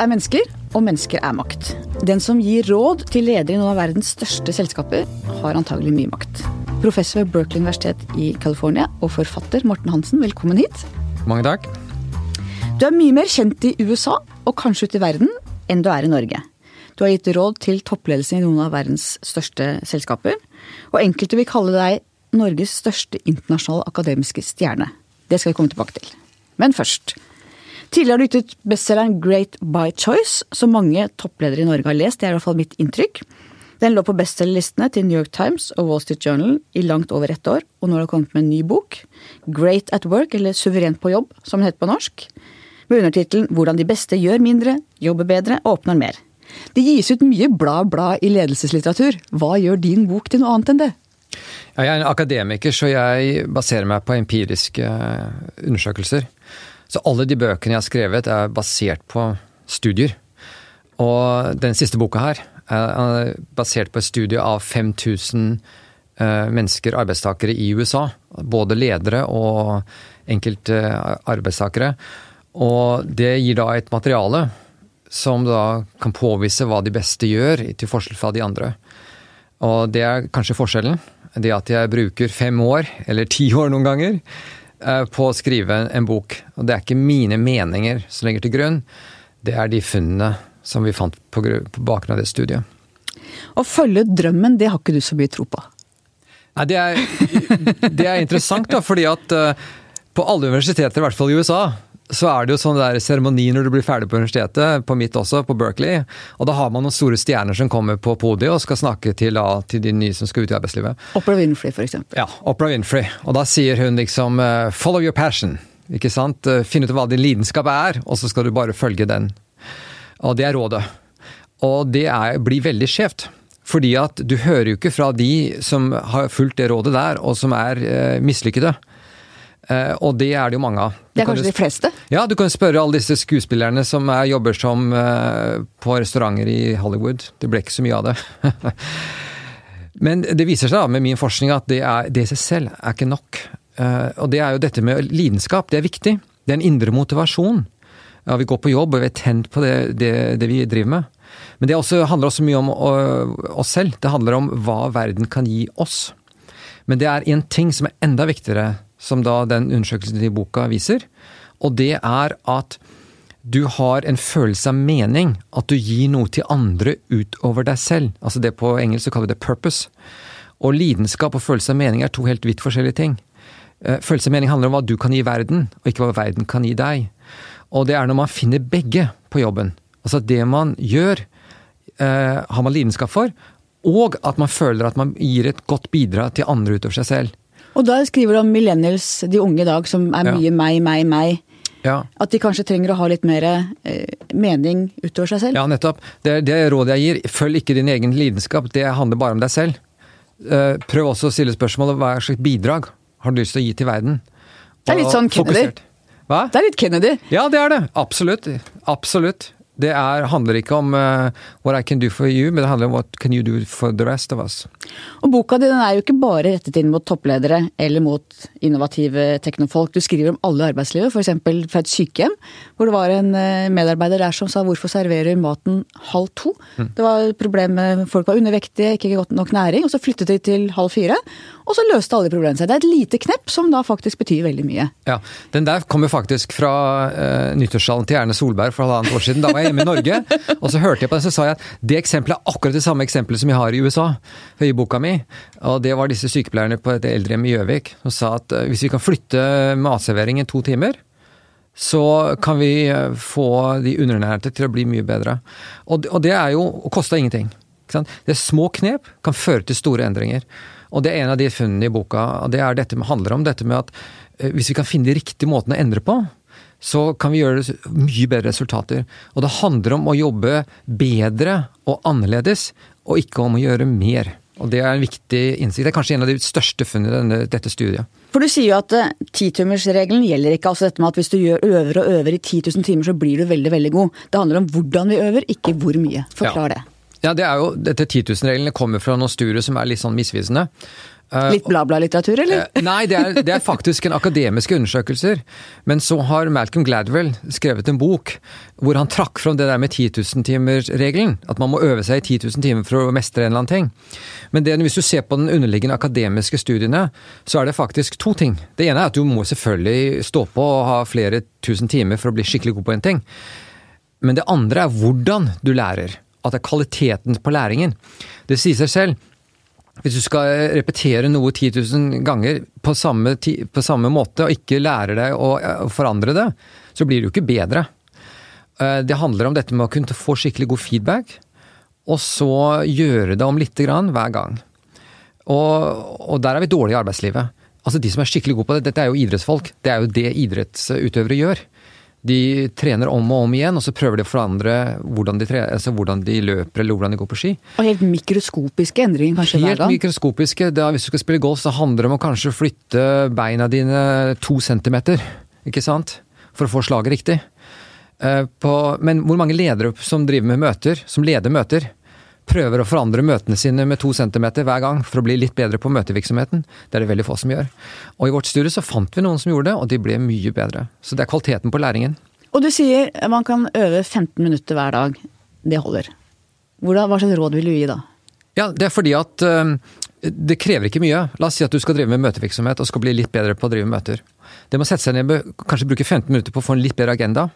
er mennesker, og mennesker er makt. Den som gir råd til ledere i noen av verdens største selskaper, har antagelig mye makt. Professor ved Berkeley universitet i California og forfatter Morten Hansen, velkommen hit. Mange takk. Du er mye mer kjent i USA, og kanskje ute i verden, enn du er i Norge. Du har gitt råd til toppledelsen i noen av verdens største selskaper, og enkelte vil kalle deg Norges største internasjonale akademiske stjerne. Det skal vi komme tilbake til. Men først. Tidligere har du gitt ut bestselgeren Great by Choice, som mange toppledere i Norge har lest. Det er i hvert fall mitt inntrykk. Den lå på bestselgerlistene til New York Times og Wall Street Journal i langt over ett år, og nå har det kommet med en ny bok, Great at Work, eller Suverent på jobb, som den heter på norsk, med undertittelen Hvordan de beste gjør mindre, jobber bedre og oppnår mer. Det gis ut mye blad-blad i ledelseslitteratur. Hva gjør din bok til noe annet enn det? Jeg er en akademiker, så jeg baserer meg på empiriske undersøkelser. Så alle de bøkene jeg har skrevet, er basert på studier. Og den siste boka her er basert på et studie av 5000 mennesker, arbeidstakere i USA. Både ledere og enkelte arbeidstakere. Og det gir da et materiale som da kan påvise hva de beste gjør, til forskjell fra de andre. Og det er kanskje forskjellen. Det at jeg bruker fem år, eller ti år noen ganger, på å skrive en bok. Og det er ikke mine meninger som ligger til grunn, det er de funnene som vi fant på, på bakgrunn av det studiet. Å følge drømmen, det har ikke du så mye tro på? Nei, det er, det er interessant, da, fordi at på alle universiteter, i hvert fall i USA, så er det jo sånn der seremoni når du blir ferdig på universitetet, på mitt også, på Berkeley. Og da har man noen store stjerner som kommer på podiet og skal snakke til, da, til de nye som skal ut i arbeidslivet. Opera Winfrey, eksempel. Ja, Opera Winfrey. Og da sier hun liksom follow your passion. Ikke sant? Finn ut hva din lidenskap er, og så skal du bare følge den. Og det er rådet. Og det er, blir veldig skjevt. Fordi at du hører jo ikke fra de som har fulgt det rådet der, og som er eh, mislykkede. Uh, og det er det jo mange av. Det er kanskje de fleste? Ja, du kan spørre alle disse skuespillerne som er, jobber som eh, på restauranter i Hollywood. Det ble ikke så mye av det. Men det viser seg da med min forskning at det, er, det i seg selv er ikke nok. Eh, og det er jo dette med lidenskap. Det er viktig. Det er en indre motivasjon. Ja, vi går på jobb og vi er tent på det, det, det vi driver med. Men det også, handler også mye om oss selv. Det handler om hva verden kan gi oss. Men det er en ting som er enda viktigere som da den undersøkelsen i boka viser. Og det er at du har en følelse av mening. At du gir noe til andre utover deg selv. Altså det På engelsk så kaller vi det purpose. Og lidenskap og følelse av mening er to helt vidt forskjellige ting. Følelse av mening handler om hva du kan gi verden, og ikke hva verden kan gi deg. Og det er når man finner begge på jobben. Altså det man gjør, eh, har man lidenskap for, og at man føler at man gir et godt bidrag til andre utover seg selv. Og da skriver du om millennials, de unge i dag, som er mye ja. meg, meg, meg. Ja. At de kanskje trenger å ha litt mer eh, mening utover seg selv? Ja, nettopp. Det, det rådet jeg gir, følg ikke din egen lidenskap, det handler bare om deg selv. Eh, prøv også å stille spørsmålet hva slags bidrag har du lyst til å gi til verden? det er litt sånn Kennedy. Fokusert. Hva? Det er litt Kennedy. Ja, det er det. Absolutt. Absolutt. Det er, handler ikke om uh, what I can do for you, men det handler om what can you do for the rest of us. Og Boka di er jo ikke bare rettet inn mot toppledere eller mot innovative teknofolk. Du skriver om alle i arbeidslivet, f.eks. fra et sykehjem, hvor det var en medarbeider der som sa 'hvorfor serverer maten halv to'? Mm. Det var et problem med folk var undervektige, ikke godt nok næring, og så flyttet de til halv fire. Og så løste alle problemene seg. Det er et lite knepp som da faktisk betyr veldig mye. Ja, Den der kommer faktisk fra uh, nyttårssalen til Erne Solberg for halvannet år siden. Da var jeg hjemme i Norge, og så hørte jeg på det, så sa jeg at det eksempelet er akkurat det samme eksempelet som jeg har i USA, i boka mi. Og det var disse sykepleierne på et eldrehjem i Gjøvik som sa at uh, hvis vi kan flytte matserveringen to timer, så kan vi få de underernærte til å bli mye bedre. Og, det er jo og kosta ingenting. Det er små knep kan føre til store endringer. Og det er en av de funnene i boka. og Det dette handler om dette med at hvis vi kan finne de riktige måtene å endre på, så kan vi gjøre mye bedre resultater. Og det handler om å jobbe bedre og annerledes, og ikke om å gjøre mer. Og Det er en viktig innsikt. Det er kanskje en av de største funnene i dette studiet. For Du sier jo at titimersregelen gjelder ikke. altså dette med at Hvis du gjør øver og øver i 10 000 timer, så blir du veldig veldig god. Det handler om hvordan vi øver, ikke hvor mye. Forklar ja. det. Ja, det er jo, dette 10 000-reglene kommer fra noen studier som er litt sånn misvisende. Eh, Litt bla-bla-litteratur, eller? Eh, Nei, det er, det er faktisk en akademiske undersøkelser. Men så har Malcolm Gladwell skrevet en bok hvor han trakk fram det der med 10 000-timersregelen. At man må øve seg i 10 000 timer for å mestre en eller annen ting. Men det, hvis du ser på den underliggende akademiske studiene, så er det faktisk to ting. Det ene er at du må selvfølgelig stå på og ha flere tusen timer for å bli skikkelig god på en ting. Men det andre er hvordan du lærer. At det er kvaliteten på læringen. Det sier seg selv. Hvis du skal repetere noe 10 000 ganger på samme, på samme måte, og ikke lærer deg å, å forandre det, så blir det jo ikke bedre. Eh, Det handler om dette med å kunne få skikkelig god feedback, og så gjøre det om lite grann hver gang. Og, og der er vi dårlige i arbeidslivet. Altså De som er skikkelig gode på det, dette er jo idrettsfolk. Det er jo det idrettsutøvere gjør. De trener om og om igjen, og så prøver de å forandre hvordan de, trener, altså hvordan de løper eller hvordan de går på ski. Og helt mikroskopiske endringer kanskje hver Helt mikroskopiske. Da, hvis du skal spille golf, så handler det om å kanskje flytte beina dine to centimeter. Ikke sant? For å få slaget riktig. Eh, På, men hvor mange ledere som driver med møter, som leder møter, prøver å forandre møtene sine med to centimeter hver gang for å bli litt bedre på møtevirksomheten? Det er det veldig få som gjør. Og i vårt studie så fant vi noen som gjorde det, og de ble mye bedre. Så det er kvaliteten på læringen. Og du sier man kan øve 15 minutter hver dag. Det holder. Hvordan, hva slags råd vil du gi da? Ja, det er fordi at øh, det krever ikke mye. La oss si at du skal drive med møtevirksomhet og skal bli litt bedre på å drive møter. Det må sette seg ned med kanskje bruke 15 minutter på å få en litt bedre agenda.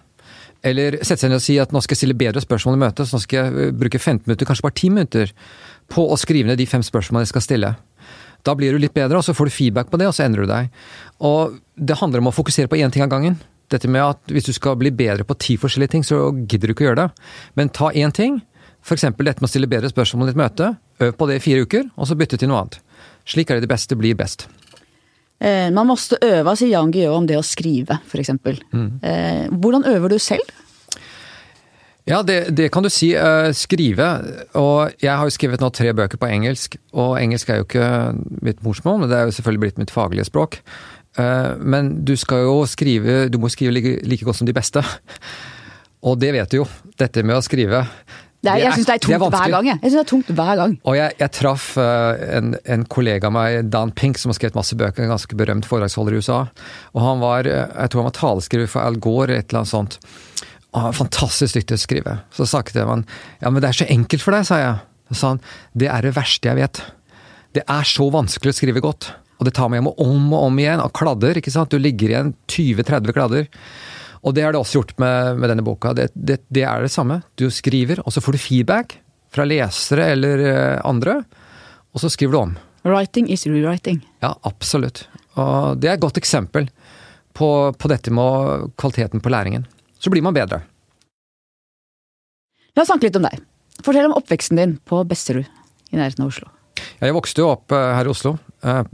Eller sette seg ned og si at nå skal jeg stille bedre spørsmål i møtet, så nå skal jeg øh, bruke 15 minutter, kanskje bare 10 minutter, på å skrive ned de fem spørsmålene jeg skal stille. Da blir du litt bedre, og så får du feedback på det, og så endrer du deg. Og det handler om å fokusere på én ting av gangen. Dette med at hvis du skal bli bedre på ti forskjellige ting, så gidder du ikke å gjøre det. Men ta én ting, f.eks. dette med å stille bedre spørsmål i et møte. Øv på det i fire uker, og så bytte til noe annet. Slik er det det beste blir best. Eh, man måste øve, sier Jan Guillou om det å skrive, f.eks. Mm. Eh, hvordan øver du selv? Ja, det, det kan du si. eh, skrive. Og jeg har jo skrevet nå tre bøker på engelsk. Og engelsk er jo ikke mitt morsmål, men det er jo selvfølgelig blitt mitt faglige språk. Men du skal jo skrive Du må skrive like, like godt som de beste. Og det vet du jo. Dette med å skrive. Det er, jeg syns det er tungt hver gang. Jeg, jeg synes det er tungt hver gang. Og jeg, jeg traff eh, en, en kollega av meg, Dan Pink, som har skrevet masse bøker, en ganske berømt foredragsholder i USA. Og han var, eh, jeg tror han var taleskriver for Al Gore, eller et eller annet sånt. Og han fantastisk dyktig til å skrive. Så snakket jeg med han. Ja, men det er så enkelt for deg, sa jeg. Så sa han, det er det verste jeg vet. Det er så vanskelig å skrive godt. Og det tar meg hjem og om og om igjen, av kladder, ikke sant. Du ligger igjen 20-30 kladder. Og det har det også gjort med, med denne boka. Det, det, det er det samme. Du skriver, og så får du feedback fra lesere eller eh, andre, og så skriver du om. Writing is rewriting. Ja, absolutt. Og det er et godt eksempel på, på dette med kvaliteten på læringen. Så blir man bedre. La oss snakke litt om deg. Fortell om oppveksten din på Besserud i nærheten av Oslo. Jeg vokste jo opp eh, her i Oslo,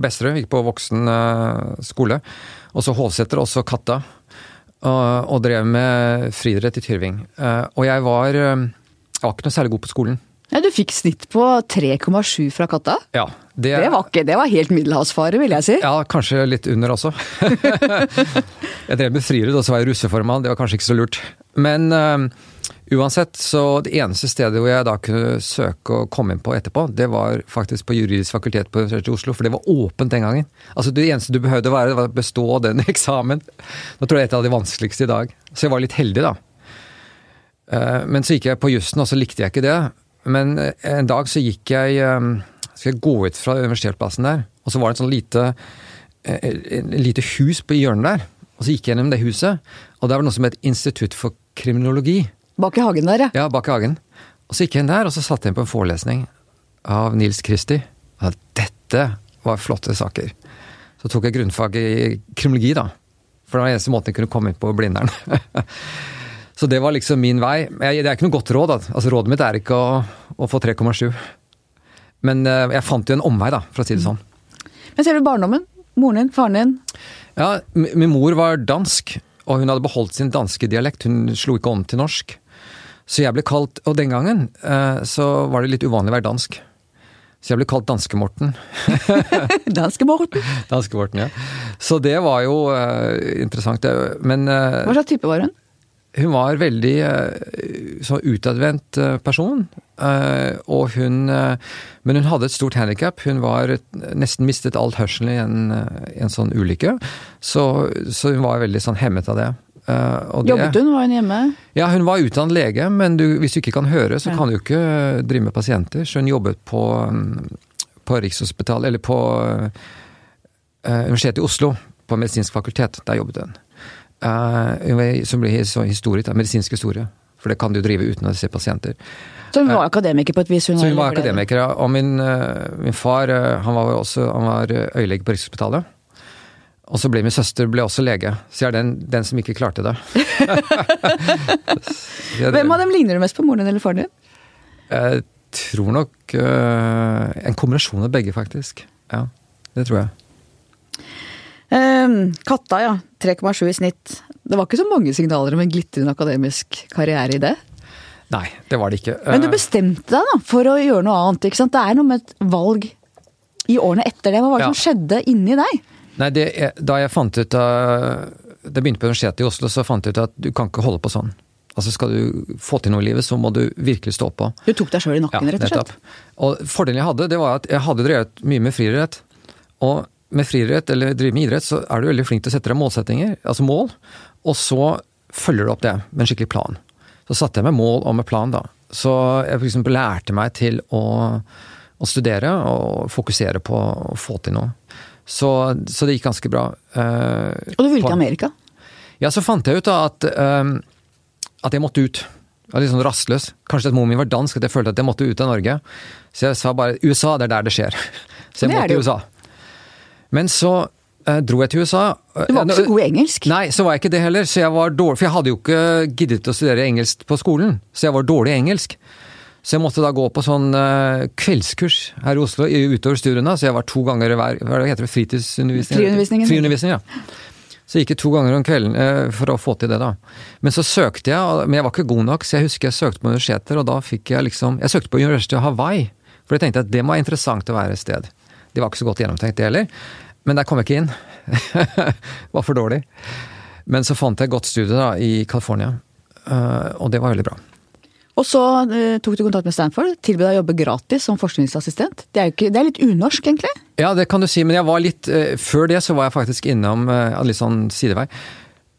Besserud. Gikk på voksen eh, skole. Og så Hovseter, og så Katta. Og, og drev med friidrett i Tyrving. Eh, Og jeg var, eh, jeg var ikke noe særlig god på skolen. Ja, du fikk snitt på 3,7 fra Katta. Ja, det, Det var ikke, det var helt middelhavsfare, vil jeg si. Ja, kanskje litt under også. jeg drev med friidrett, og så var jeg russeformann. Det var kanskje ikke så lurt. Men eh, uansett, så det eneste stedet hvor jeg da kunne søke og komme inn på etterpå, det var faktisk på juridisk fakultet på Universitetet i Oslo, for det var åpent den gangen. Altså Det eneste du behøvde være, var å bestå den eksamen. Nå tror jeg det er et av de vanskeligste i dag. Så jeg var litt heldig, da. Eh, Men så gikk jeg på jussen, og så likte jeg ikke det. Men eh, en dag så gikk jeg eh, Skal jeg gå ut fra universitetsplassen der, og så var det et sånn lite lite hus på hjørnet der. Og så gikk jeg gjennom det huset, og der var det noe som het Institutt for kriminologi. Bak i hagen der, ja. Ja, bak i hagen. Og så gikk jeg inn der, og så satt jeg inn på en forelesning av Nils Kristi. Ja, dette var flotte saker. Så tok jeg grunnfag i kriminologi, da. For det var den eneste måten jeg kunne komme inn på Blindern. så det var liksom min vei. Jeg, det er ikke noe godt råd. da. Altså Rådet mitt er ikke å, å få 3,7. Men eh, jeg fant jo en omvei, da, for å si det sånn. Men ser du barndommen? Moren din, faren din? Ja, min mor var dansk, og hun hadde beholdt sin danske dialekt. Hun slo ikke om til norsk. Så jeg ble kalt Og den gangen uh, så var det litt uvanlig å være dansk. Så jeg ble kalt Danske-Morten. Danske Morten. Danske-Morten, ja. Så det var jo uh, interessant. Men uh, Hva slags type var hun? hun var veldig så utadvendt uh, person. Og hun Men hun hadde et stort handikap. Hun var nesten mistet all hørsel i en, en sånn ulykke. Så, så, hun var veldig sånn hemmet av det. Det, Jobbet hun? Var hun hjemme? Ja, hun var utdannet lege, men du, hvis du ikke kan høre, så ja. kan du ikke drive med pasienter. Så hun jobbet på, mm, på Rikshospitalet, eller på Universitetet i Oslo, på medisinsk fakultet. Der jobbet hun. Uh, som blir historisk historie, medisinsk historie. For det kan du drive uten å se pasienter. Så hun var akademiker på et vis? Hun så hun var akademiker, ja. Og min, uh, min far han var også han var øyelege på Rikshospitalet. Og så ble min søster ble også lege, så jeg er den, den som ikke klarte det. Hvem av dem ligner du mest på, moren din eller faren din? Jeg tror nok uh, en kombinasjon av begge, faktisk. Ja, det tror jeg. Um, katta, ja. 3,7 i snitt. Det var ikke så mange signaler om en glitrende akademisk karriere i det? Nei, det var det ikke. Men du eh, bestemte deg da for å gjøre noe annet. ikke sant? Det er noe med et valg i årene etter det. Hva var det ja. som skjedde inni deg? Nei, det, Da jeg fant ut av Da jeg begynte på Universitetet i Oslo, så fant jeg ut at du kan ikke holde på sånn. Altså Skal du få til noe i livet, så må du virkelig stå på. Du tok deg sjøl i nakken, ja, rett og slett? Og Fordelen jeg hadde, det var at jeg hadde drevet mye med friidrett. Og med friidrett eller drive med idrett, så er du veldig flink til å sette deg målsettinger, altså mål, og så følger du opp det med en skikkelig plan. Så satte jeg meg mål og med plan, da. Så jeg f.eks. lærte meg til å, å, studere og fokusere på å få til noe. Så, så det gikk ganske bra. Uh, og du ville til Amerika? Ja, så fant jeg ut da at, uh, at jeg måtte ut. Jeg var litt sånn rastløs. Kanskje at moren min var dansk, at jeg følte at jeg måtte ut av Norge. Så jeg sa bare USA, det er der det skjer. Så jeg måtte til USA. Men så uh, dro jeg til USA. Du var ikke så god i engelsk? Nei, så var jeg ikke det heller. Så jeg var dårlig, for jeg hadde jo ikke giddet å studere engelsk på skolen. Så jeg var dårlig i engelsk. Så jeg måtte da gå på sånn uh, kveldskurs her i Oslo utover studiene. Så jeg var to ganger hver Hva heter det? Fritidsundervisning? Friundervisning, ja. Så jeg gikk to ganger om kvelden uh, for å få til det, da. Men så søkte jeg, men jeg var ikke god nok, så jeg husker jeg søkte på universiteter, og da fikk jeg liksom Jeg søkte på University of Hawaii, for jeg tenkte at det må være interessant å være et sted. Det var ikke så godt gjennomtenkt, det heller. Men der kom jeg ikke inn. var for dårlig. Men så fant jeg et godt studie da, i California, uh, og det var veldig bra. Og så uh, tok du kontakt med Stanford, tilbød deg å jobbe gratis som forskningsassistent. Det er, ikke, det er, litt unorsk, egentlig? Ja, det kan du si, men jeg var litt uh, Før det så var jeg faktisk innom litt sånn sidevei.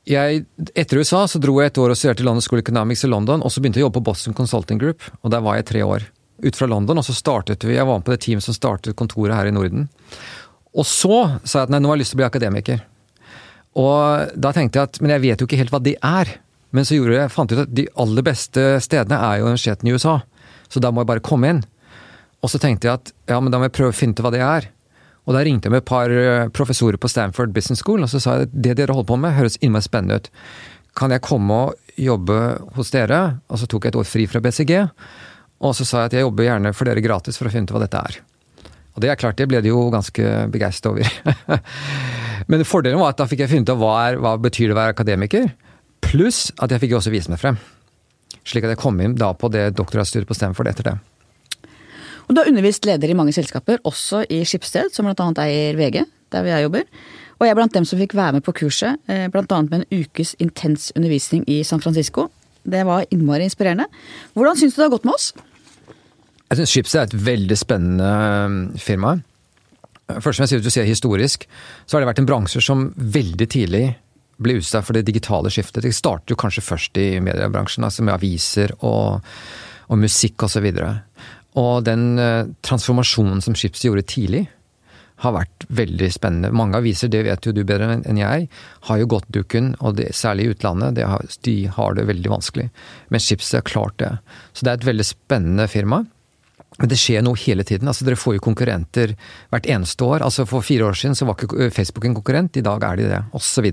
Jeg, etter USA så dro jeg et år og studerte London School Economics i London, og så begynte jeg å jobbe på Boston Consulting Group, og der var jeg tre år ut fra London, og så startet vi Jeg var med på det teamet som startet kontoret her i Norden. Og så sa jeg at nei, nå har jeg lyst til å bli akademiker. Og da tenkte jeg at men jeg vet jo ikke helt hva det er. Men så gjorde jeg, fant jeg ut at de aller beste stedene er jo universitetene i USA. Så da må jeg bare komme inn. Og så tenkte jeg at ja, men da må jeg prøve å finne ut hva det er. Og da ringte jeg med et par eh, professorer på Stanford Business School, og så sa jeg at det dere holder på med, høres innmari spennende ut. Kan jeg komme og jobbe hos dere? Og så tok jeg et år fri fra BCG. Og så sa jeg at jeg jobber gjerne for dere gratis for å finne ut hva dette er. Og det er klart, det ble de jo ganske begeistret over. Men fordelen var at da fikk jeg funnet ut hva, er, hva betyr det å være akademiker. Pluss at jeg fikk også vise meg frem. Slik at jeg kom inn da på det doktorgradsstudiet på Stanford etter det. Og Du har undervist leder i mange selskaper, også i Skipsted, som bl.a. eier VG, der jeg jobber. Og jeg er blant dem som fikk være med på kurset, eh, bl.a. med en ukes intens undervisning i San Francisco. Det var innmari inspirerende. Hvordan syns du det har gått med oss? Jeg syns Schibsted er et veldig spennende um, firma. Først som jeg sier, du sier historisk, så har det vært en bransje som veldig tidlig ble utsatt for det digitale skiftet. Det startet jo kanskje først i mediebransjen, altså med aviser og, og musikk osv. Og, så og den uh, transformasjonen som Schibsted gjorde tidlig, har vært veldig spennende. Mange aviser, det vet jo du bedre enn jeg, har jo gått dukken, og det, særlig i utlandet. Har, de har det veldig vanskelig. Men Schibsted har klart det. Så det er et veldig spennende firma. Men det skjer noe hele tiden. altså Dere får jo konkurrenter hvert eneste år. altså For fire år siden så var ikke Facebook en konkurrent, i dag er de det, osv.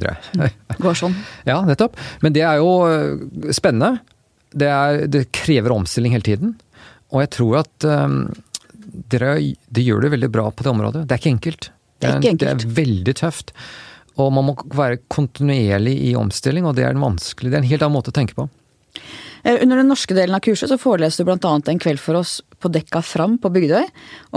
Går sånn. Ja, nettopp. Men det er jo øh, spennende. Det, er, det krever omstilling hele tiden. Og jeg tror at um, dere de gjør det veldig bra på det området. Det er ikke enkelt. Det er, ikke enkelt. Det er veldig tøft. Og man må være kontinuerlig i omstilling, og det er en vanskelig. Det er en helt annen måte å tenke på. Eh, Under den norske delen av kurset så foreleste du bl.a. en kveld for oss på dekka Fram på Bygdøy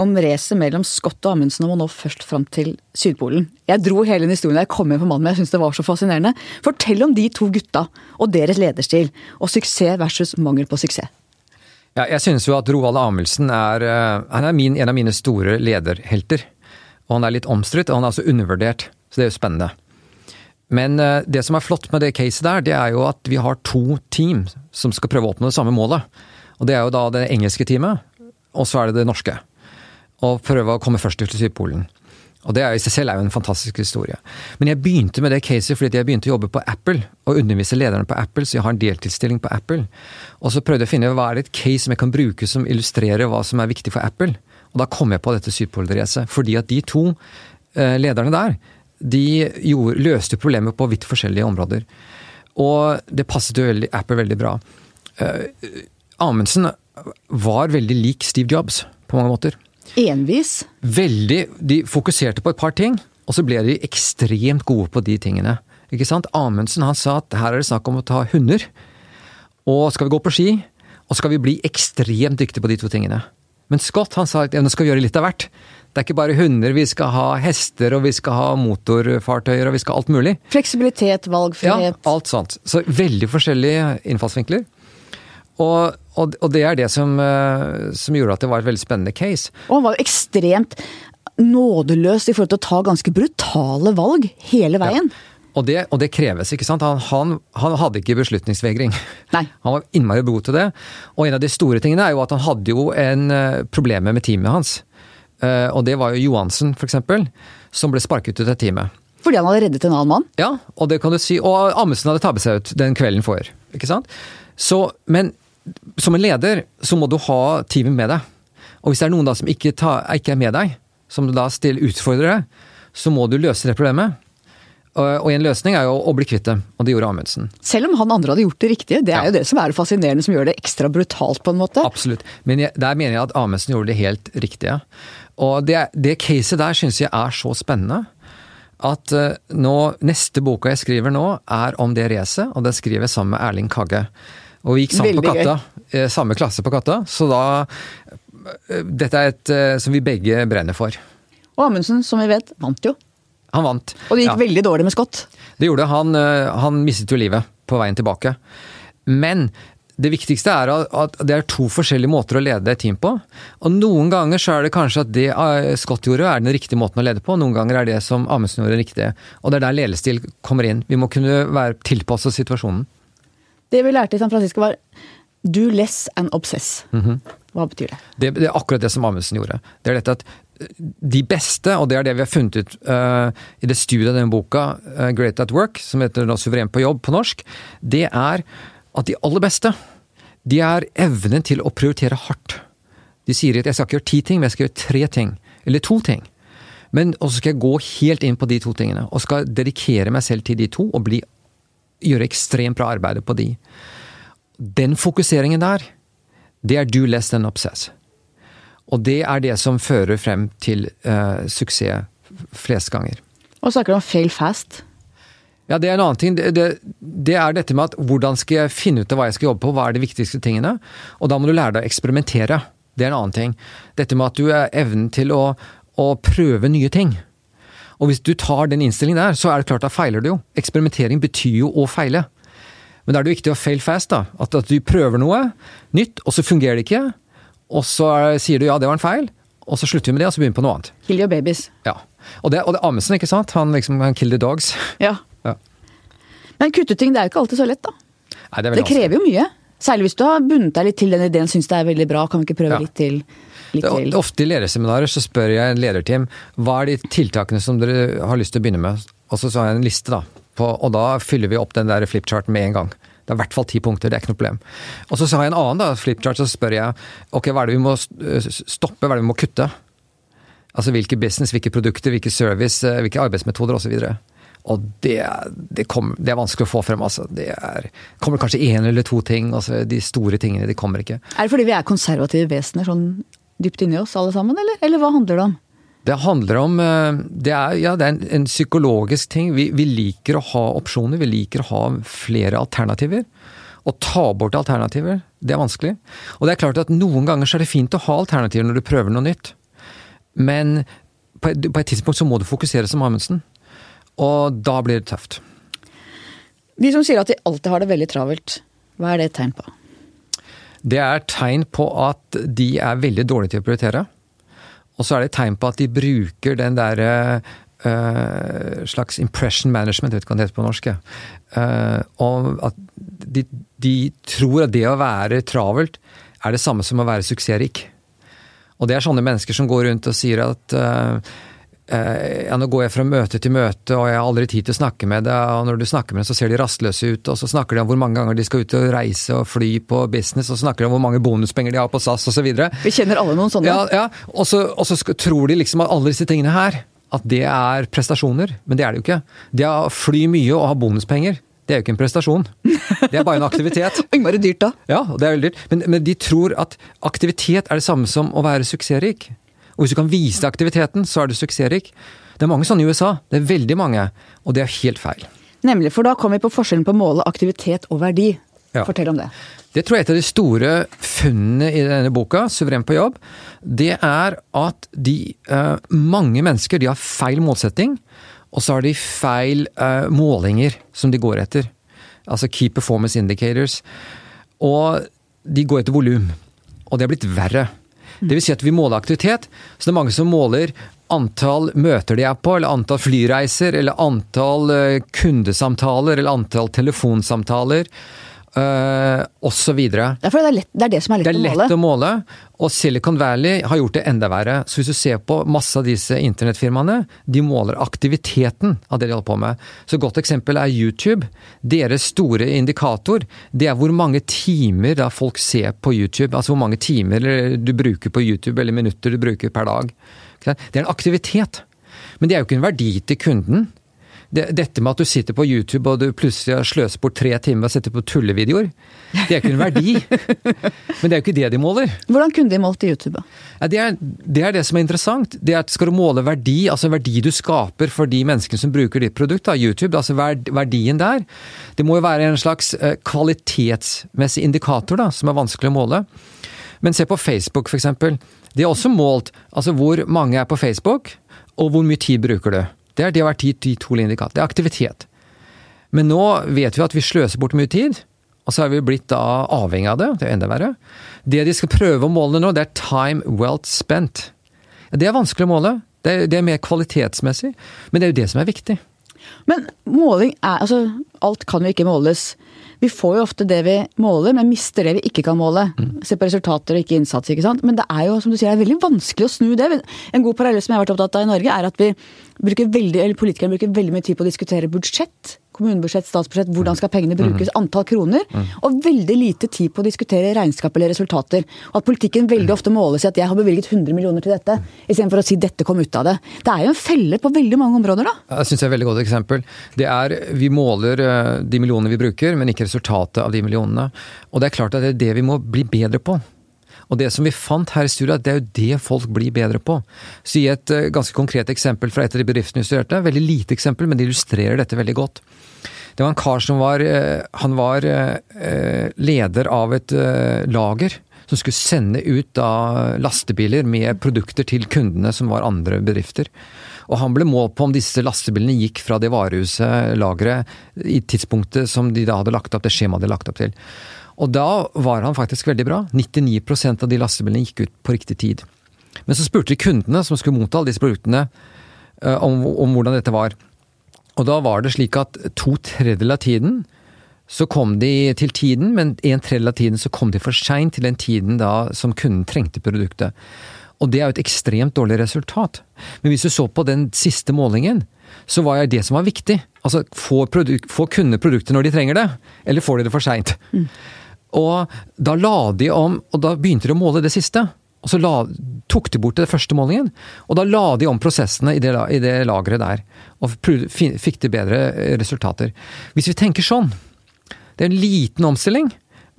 om racet mellom Scott og Amundsen om å nå først fram til Sydpolen. Jeg dro hele den historien da jeg kom hjem på mannen, men jeg syns det var så fascinerende. Fortell om de to gutta og deres lederstil, og suksess versus mangel på suksess. Ja, jeg synes jo at Roald Amundsen er, eh, han er min, en av mine store lederhelter. Og han er litt omstridt, og han er altså undervurdert. Så det er jo spennende. Men eh, det som er flott med det caset der, det er jo at vi har to team som skal prøve å oppnå det samme målet. Og det er jo da det engelske teamet, og så er det det norske. Og prøve å komme først til Sydpolen. Og det er i seg selv er jo en fantastisk historie. Men jeg begynte med det caset fordi jeg begynte å jobbe på Apple og undervise lederne på Apple, så jeg har en deltidsstilling på Apple. Og så prøvde jeg å finne hva er det et case som jeg kan bruke som illustrerer hva som er viktig for Apple. Og da kom jeg på dette Sydpolracet. Fordi at de to eh, lederne der, de gjorde, løste problemet på vidt forskjellige områder. Og det passet jo veldig, Apple veldig bra. Uh, Amundsen var veldig lik Steve Jobs på mange måter. Envis. Veldig, De fokuserte på et par ting, og så ble de ekstremt gode på de tingene. Ikke sant? Amundsen han sa at her er det snakk om å ta hunder, og skal vi gå på ski, og skal vi bli ekstremt dyktige på de to tingene. Men Scott han sa at ja, nå skal vi gjøre litt av hvert. Det er ikke bare hunder, vi skal ha hester, og vi skal ha motorfartøyer, og vi skal ha alt mulig. Fleksibilitet, valgfrihet. Ja, alt sånt. Så veldig forskjellige innfallsvinkler. Og, og, og det er det som, eh, som gjorde at det var et veldig spennende case. Og han var jo ekstremt nådeløs i forhold til å ta ganske brutale valg hele veien. Og det, og det kreves, ikke sant. Han, han, han hadde ikke beslutningsvegring. Nei. Han var innmari god til det. Og en av de store tingene er jo at han hadde jo en uh, problemer med teamet hans. Eh, og det var jo Johansen, eksempel, som ble sparket ut av teamet. Fordi han hadde reddet en annen mann. Ja, og det kan du si. Og Amundsen hadde tabbet seg ut den kvelden før. ikke sant? Så, men som en leder så må du ha teamet med deg. Og hvis det er noen da som ikke, ta, ikke er med deg, som du da stiller utfordrer deg, så må du løse det problemet. Og, og en løsning er jo å bli kvitt dem, og det gjorde Amundsen. Selv om han andre hadde gjort det riktige. Det er Ja. jo det som er det fascinerende, som gjør det ekstra brutalt, på en måte. Absolutt. Men jeg, der mener jeg at Amundsen gjorde det helt riktige. Og det, det caset der syns jeg er så spennende. At eh, nå, neste boka jeg skriver nå, er om det racet, og den skriver jeg sammen med Erling Kagge. Og vi gikk sammen Veldig på Katta. Gøy. Samme klasse på Katta. Så da eh, Dette er et eh, som vi begge brenner for. Og Amundsen, som vi vet, vant jo. Han vant. Og det gikk Ja. veldig dårlig med Scott. Det gjorde han. eh, Han mistet jo livet på veien tilbake. Men det viktigste er at det er to forskjellige måter å lede et team på. Og noen ganger så er det kanskje at det eh, Scott gjorde er den riktige måten å lede på, noen ganger er det som Amundsen gjorde riktig. Og det er der ledestil kommer inn. Vi må kunne være tilpasset situasjonen. Det vi lærte i San Francisco var do less and obsess. Mhm. Hva betyr det? Det, det er akkurat det som Amundsen gjorde. Det er dette at eh, de beste, og det er det vi har funnet ut uh, i det studiet av denne boka, uh, Great at Work, som heter Suveren på jobb på norsk, det er at de aller beste, de er evnen til å prioritere hardt. De sier at jeg skal ikke gjøre ti ting, men jeg skal gjøre tre ting. Eller to ting. Men også skal jeg gå helt inn på de to tingene, og skal dedikere meg selv til de to, og bli, gjøre ekstremt bra arbeid på de. Den fokuseringen der, det er do less than obsess. Og det er det som fører frem til uh, suksess flest ganger. Og snakker du om fail fast. Ja, det er en annen ting. Det, det, det er dette med at hvordan skal jeg finne ut av hva jeg skal jobbe på, hva er de viktigste tingene? Og da må du lære deg å eksperimentere. Det er en annen ting. Dette med at du er evnen til å, å prøve nye ting. Og hvis du tar den innstillingen der, så er det klart da feiler du jo. Eksperimentering betyr jo å feile. Men da er det viktig å fail fast, da. At, at du prøver noe nytt, og så fungerer det ikke. Og så er, sier du ja, det var en feil, og så slutter vi med det, og så begynner vi på noe annet. Kill your babies. Ja. Og det, og det Amundsen, ikke sant? Han liksom han kill the dogs. Ja. Men kutte ting, det er jo ikke alltid så lett, da. Nei, det Det krever jo mye. Særlig hvis du har bundet deg litt til den ideen, syns det er veldig bra, kan vi ikke prøve Ja. litt til? Litt Det til. ofte i lederseminarer så spør jeg en lederteam hva er de tiltakene som dere har lyst til å begynne med. Og så har jeg en liste, da. På, og da fyller vi opp den der flipcharten med en gang. Det er i hvert fall ti punkter, det er ikke noe problem. Og så har jeg en annen da, flipchart, så spør jeg ok, hva er det vi må eh, stoppe, hva er det vi må kutte? Altså hvilke business, hvilke produkter, hvilke service, eh, hvilke arbeidsmetoder osv. Og det, det, kom, det er vanskelig å få frem, altså. Det er, kommer kanskje én eller to ting. Altså, de store tingene, de kommer ikke. Er det fordi vi er konservative vesener sånn dypt inni oss alle sammen, eller? Eller hva handler det om? Det handler om eh, Det er, ja, det er en, en psykologisk ting. Vi, vi liker å ha opsjoner, vi liker å ha flere alternativer. Å ta bort alternativer, det er vanskelig. Og det er klart at noen ganger så er det fint å ha alternativer når du prøver noe nytt. Men på et, på et tidspunkt så må du fokusere som Amundsen. Og da blir det tøft. De som sier at de alltid har det veldig travelt, hva er det et tegn på? Det er tegn på at de er veldig dårlige til å prioritere. Og så er det tegn på at de bruker den derre uh, slags impression management, vet ikke hva det heter på norsk. Uh, og at de, de, tror at det å være travelt er det samme som å være suksessrik. Og det er sånne mennesker som går rundt og sier at uh, ja, nå går jeg fra møte til møte, og jeg har aldri tid til å snakke med deg, og når du snakker med dem, så ser de rastløse ut, og så snakker de om hvor mange ganger de skal ut og reise og fly på business, og så snakker de om hvor mange bonuspenger de har på SAS osv. Vi kjenner alle noen sånne. Ja, ja. Og så, og så tror de liksom at alle disse tingene her at det er prestasjoner, men det er det jo ikke. Det å fly mye og ha bonuspenger, det er jo ikke en prestasjon. Det er bare en aktivitet. Innmari dyrt, da. Ja, det er veldig dyrt. Men, men, de tror at aktivitet er det samme som å være suksessrik. Og hvis du kan vise aktiviteten, så er du suksessrik. Det er mange sånne i USA. Det er veldig mange. Og det er helt feil. Nemlig, for da kommer vi på forskjellen på å måle aktivitet og verdi. Ja. Fortell om det. Det tror jeg er et av de store funnene i denne boka, 'Suveren på jobb'. Det er at de, uh, mange mennesker de har feil målsetting, og så har de feil uh, målinger som de går etter. Altså Key Performance Indicators. Og de går etter volum. Og det er blitt verre. Vil si at vi måler aktivitet, så det er mange som måler antall møter de er på, eller antall flyreiser, eller antall eh, kundesamtaler, eller antall telefonsamtaler uh, osv. Det, det, det er det som er lett, det er å, måle. å måle. Og Silicon Valley har gjort det enda verre. Så hvis du ser på masse av disse internettfirmaene, de måler aktiviteten av det de holder på med. Så et godt eksempel er YouTube. Deres store indikator, det er hvor mange timer da folk ser på YouTube. Altså hvor mange timer du bruker på YouTube, eller minutter du bruker per dag. Det er en aktivitet. Men det er jo ikke en verdi til kunden det, dette med at du sitter på YouTube og du plutselig har sløst bort tre timer og setter på tullevideoer, det er ikke en verdi. Men det er jo ikke det de måler. Hvordan kunne de målt i YouTube? Ja, det, er, det, er, det som er interessant. Det er at Skal du måle verdi, altså verdi du skaper for de menneskene som bruker ditt produkt, da, YouTube, altså verdien der, det må jo være en slags eh, kvalitetsmessig indikator da, som er vanskelig å måle. Men se på Facebook, f.eks. De har også målt altså hvor mange er på Facebook, og hvor mye tid bruker du. Det, har vært de to indikatorene. Det er aktivitet. Men nå vet vi at vi sløser bort mye tid, og så er vi blitt da avhengig av det. Det er enda verre. Det de skal prøve å måle nå, det er time well spent. Det er vanskelig å måle. Det er, det er mer kvalitetsmessig, men det er jo det som er viktig. Men måling er Altså, alt kan jo ikke måles. Vi får jo ofte det vi måler, men mister det vi ikke kan måle. Mm. Se på resultater og ikke innsats, ikke sant. Men det er jo, som du sier, det er veldig vanskelig å snu det. En god parallell som jeg har vært opptatt av i Norge, er at vi bruker veldig, eller politikerne bruker veldig mye tid på å diskutere budsjett. Kommunebudsjett, statsbudsjett, hvordan skal pengene brukes, mm. antall kroner. Mm. Og veldig lite tid på å diskutere regnskap eller resultater. Og at politikken veldig mm. ofte måles i at jeg har bevilget 100 millioner til dette, istedenfor å si dette kom ut av det. Det er jo en felle på veldig mange områder, da. Jeg syns det er et veldig godt eksempel. Det er, Vi måler eh, de millionene vi bruker, men ikke resultatet av de millionene. Og det er klart at det er det vi må bli bedre på. Og det som vi fant her i studiet, det er jo det folk blir bedre på. Så gi et uh, ganske konkret eksempel fra et av de bedriftene vi studerte. Veldig lite eksempel, men det illustrerer dette veldig godt. Det var en kar som var, uh, han var uh, leder av et lager som skulle sende ut da lastebiler med produkter til kundene som var andre bedrifter. Og han ble målt på om disse lastebilene gikk fra det varehuset, lageret, i tidspunktet som de da hadde lagt opp, det skjemaet de hadde lagt opp til. Og da var han faktisk veldig bra. 99% av de lastebilene gikk ut på riktig tid. Men så spurte de kundene som skulle motta alle disse produktene, eh, om, om, hvordan dette var. Og da var det slik at to tredjedeler av tiden så kom de til tiden, men en tredjedel av tiden så kom de for seint til den tiden da som kunden trengte produktet. Og det er jo et ekstremt dårlig resultat. Men hvis du så på den siste målingen, så var det det som var viktig. Altså, Får, får kundene produktet når de trenger det, eller får de det for seint? Mm. Og da la de om, og da begynte de å måle det siste. Og så la, tok de bort det første målingen, og da la de om prosessene i det, i det lageret der. Og fikk de bedre eh, resultater. Hvis vi tenker sånn, det er en liten omstilling,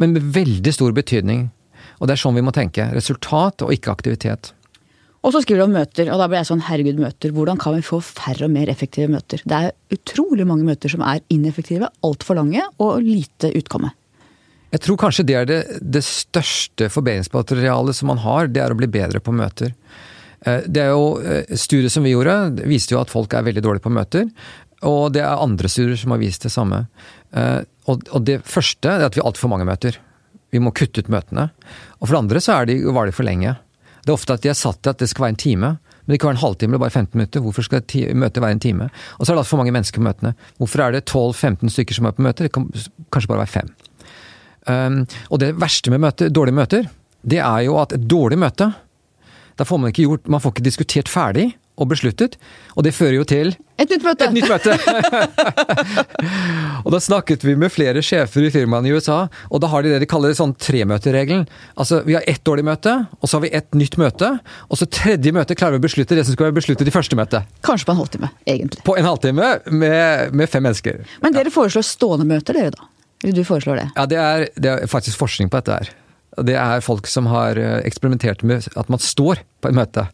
men med veldig stor betydning. Og det er sånn vi må tenke. Resultat og ikke aktivitet. Og så skriver du om møter, og da ble jeg sånn herregud, møter. Hvordan kan vi få færre og mer effektive møter? Det er utrolig mange møter som er ineffektive, altfor lange og lite utkomme. Jeg tror kanskje det er det, det største forbedringsmaterialet som man har, det er å bli bedre på møter. Eh, det er jo eh, Studiet som vi gjorde, viste jo at folk er veldig dårlige på møter. Og det er andre studier som har vist det samme. Eh, og det første er at vi har altfor mange møter. Vi må kutte ut møtene. Og for det andre så de, var de for lenge. Det er ofte at de er satt til at det skal være en time. Men det kan være en halvtime eller bare 15 minutter. Hvorfor skal møtet være en time? Og så er det altfor mange mennesker på møtene. Hvorfor er det 12-15 stykker som er på møter? Det kan kanskje bare være fem. Um, og det verste med møter, dårlige møter, det er jo at et dårlig møte Da får man ikke gjort Man får ikke diskutert ferdig og besluttet, og det fører jo til Et nytt møte! Et nytt møte. og da snakket vi med flere sjefer i firmaene i USA, og da har de det de kaller sånn tremøteregelen. Altså, vi har ett dårlig møte, og så har vi ett nytt møte, og så tredje møte klarer vi å beslutte det som skal være besluttet i første møte. Kanskje på en halvtime, egentlig. På en halvtime med, med fem mennesker. Men dere foreslår stående møter, dere da? Eller du foreslår det? Ja, det er, det er faktisk forskning på dette her. Det er folk som har eh, eksperimentert med at man står på et møte.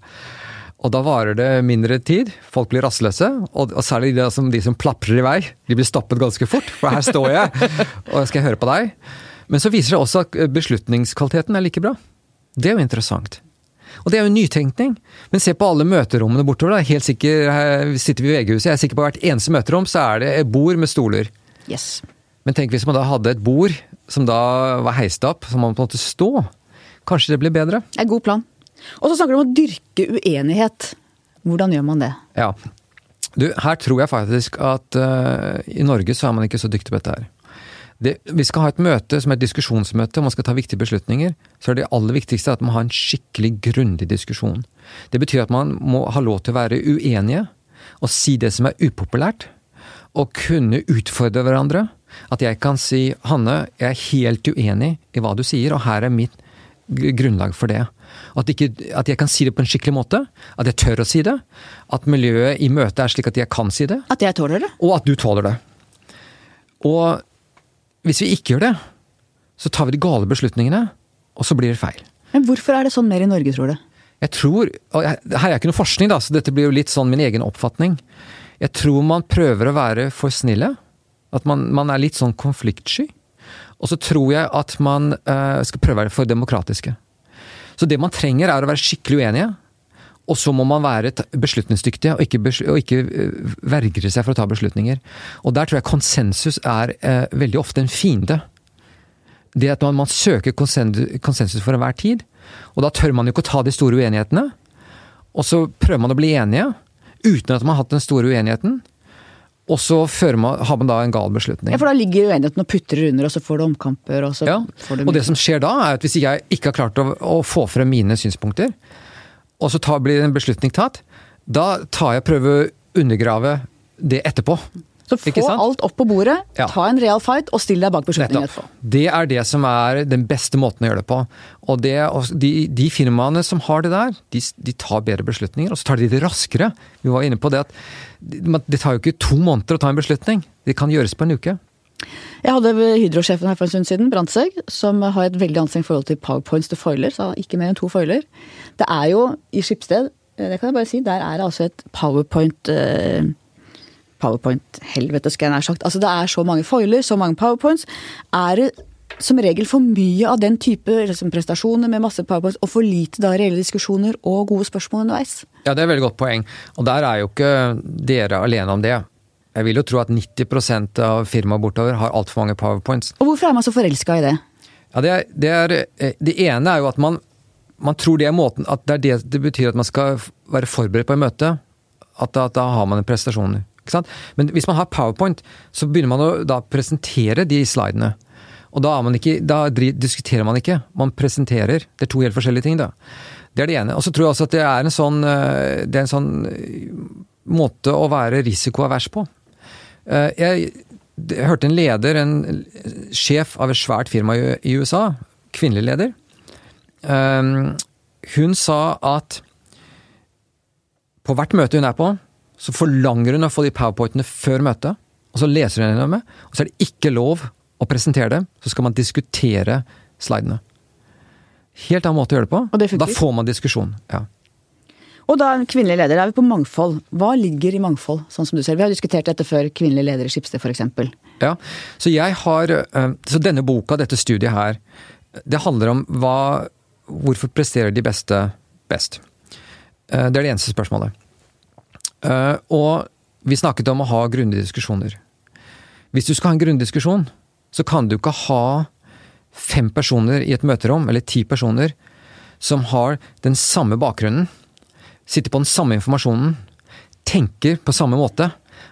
Og da varer det mindre tid, folk blir rastløse, og, og særlig de som, de som, plaprer i vei. De blir stoppet ganske fort, for her står jeg, og skal høre på deg. Men så viser det også at beslutningskvaliteten er like bra. Det er jo interessant. Og det er jo nytenkning. Men se på alle møterommene bortover. Da. Helt sikker, her sitter vi i VG-huset, jeg er sikker på hvert eneste møterom så er det bord med stoler. Yes. Men tenk hvis man da hadde et bord som da var heist opp, som man på en måte stå. Kanskje det blir bedre? Det er en god plan. Og så snakker du om å dyrke uenighet. Hvordan gjør man det? Ja. Du, her tror jeg faktisk at uh, i Norge så er man ikke så dyktig på dette her. Det, vi skal ha et møte som er et diskusjonsmøte, og man skal ta viktige beslutninger. Så er det aller viktigste at man har en skikkelig grundig diskusjon. Det betyr at man må ha lov til å være uenige, og si det som er upopulært. Og kunne utfordre hverandre. At jeg kan si 'Hanne, jeg er helt uenig i hva du sier, og her er mitt grunnlag for det'. At, ikke, at, jeg kan si det på en skikkelig måte. At jeg tør å si det. At miljøet i møtet er slik at jeg kan si det. At jeg tåler det. Og at du tåler det. Og hvis vi ikke gjør det, så tar vi de gale beslutningene, og så blir det feil. Men hvorfor er det sånn mer i Norge, tror du? Jeg tror, og Her er ikke noe forskning, da, så dette blir jo litt sånn min egen oppfatning. Jeg tror man prøver å være for snille. At man, man er litt sånn konfliktsky. Og så tror jeg at man uh, skal prøve å være for demokratiske. Så det man trenger, er å være skikkelig uenige. Og så må man være beslutningsdyktige og ikke, og ikke eh, vergre seg for å ta beslutninger. Og der tror jeg konsensus er uh, veldig ofte en fiende. Det at man, man søker konsensus for enhver tid. Og da tør man jo ikke å ta de store uenighetene. Og så prøver man å bli enige uten at man har hatt den store uenigheten. Og så man, har man da en gal beslutning. Ja, For da ligger uenigheten og putrer under, og så får du omkamper. Og så ja, får du og det som skjer da, er at hvis jeg ikke har klart å, å få frem mine synspunkter, og så tar, blir en beslutning tatt, da tar jeg prøver å undergrave det etterpå. Så få alt opp på bordet, ja. ta en real fight og still deg bak beslutningen etterpå. Det er det som er den beste måten å gjøre det på. Og det, de, de, firmaene som har det der, de, de, tar bedre beslutninger, og så tar de det raskere. Vi var inne på det at det tar jo ikke to måneder å ta en beslutning. Det kan gjøres på en uke. Jeg hadde Hydro-sjefen her for en stund siden, Brandtzæg, som har et veldig anstrengt forhold til powerpoints til foiler. Så ikke mer enn to foiler. Det er jo i Skipsted, det kan jeg bare si, der er det altså et powerpoint eh, powerpoint-helvete, skal jeg nær sagt. Altså det er så mange foiler, så mange powerpoints. Er det som regel for mye av den type liksom, prestasjoner med masse powerpoints, og for lite da reelle diskusjoner og gode spørsmål underveis? Ja, det er et veldig godt poeng. Og der er jo ikke dere alene om det. Jeg vil jo tro at 90% av firmaet bortover har altfor mange powerpoints. Og hvorfor er man så forelska i det? Ja, det, er, det, er, eh, det, ene er jo at man, man tror det er måten At det, er det, det betyr at man skal være forberedt på et møte. At da, at da har man prestasjoner. Men hvis man har powerpoint, så begynner man å da presentere de slidene. Og da, ikke, da, diskuterer man ikke, man presenterer. Det er to helt forskjellige ting, da. Det er det ene. Og så tror jeg også at det er en sånn, eh, er en sånn eh, måte å være risikoavers på. Eh, jeg, hørte en leder, en sjef av et svært firma i USA, kvinnelig leder, hun sa at på hvert møte hun er på, så forlanger hun å få de powerpointene før møtet, og så leser hun dem, og så er det ikke lov å presentere dem. Så skal man diskutere slidene. Helt annen måte å gjøre det på. Det da får man diskusjon. ja. Og da kvinnelige ledere, er vi på mangfold. Hva ligger i mangfold, sånn som du ser? Vi har diskutert dette før, kvinnelige ledere i Skipsted f.eks. Ja, så jeg har eh, Så denne boka, dette studiet her, det handler om hva Hvorfor presterer de beste best? Eh, det er det eneste spørsmålet. Eh, og vi snakket om å ha grundige diskusjoner. Hvis du skal ha en grundig diskusjon, så kan du ikke ha fem personer i et møterom, eller ti personer, som har den samme bakgrunnen, sitter på den samme informasjonen, tenker på samme måte.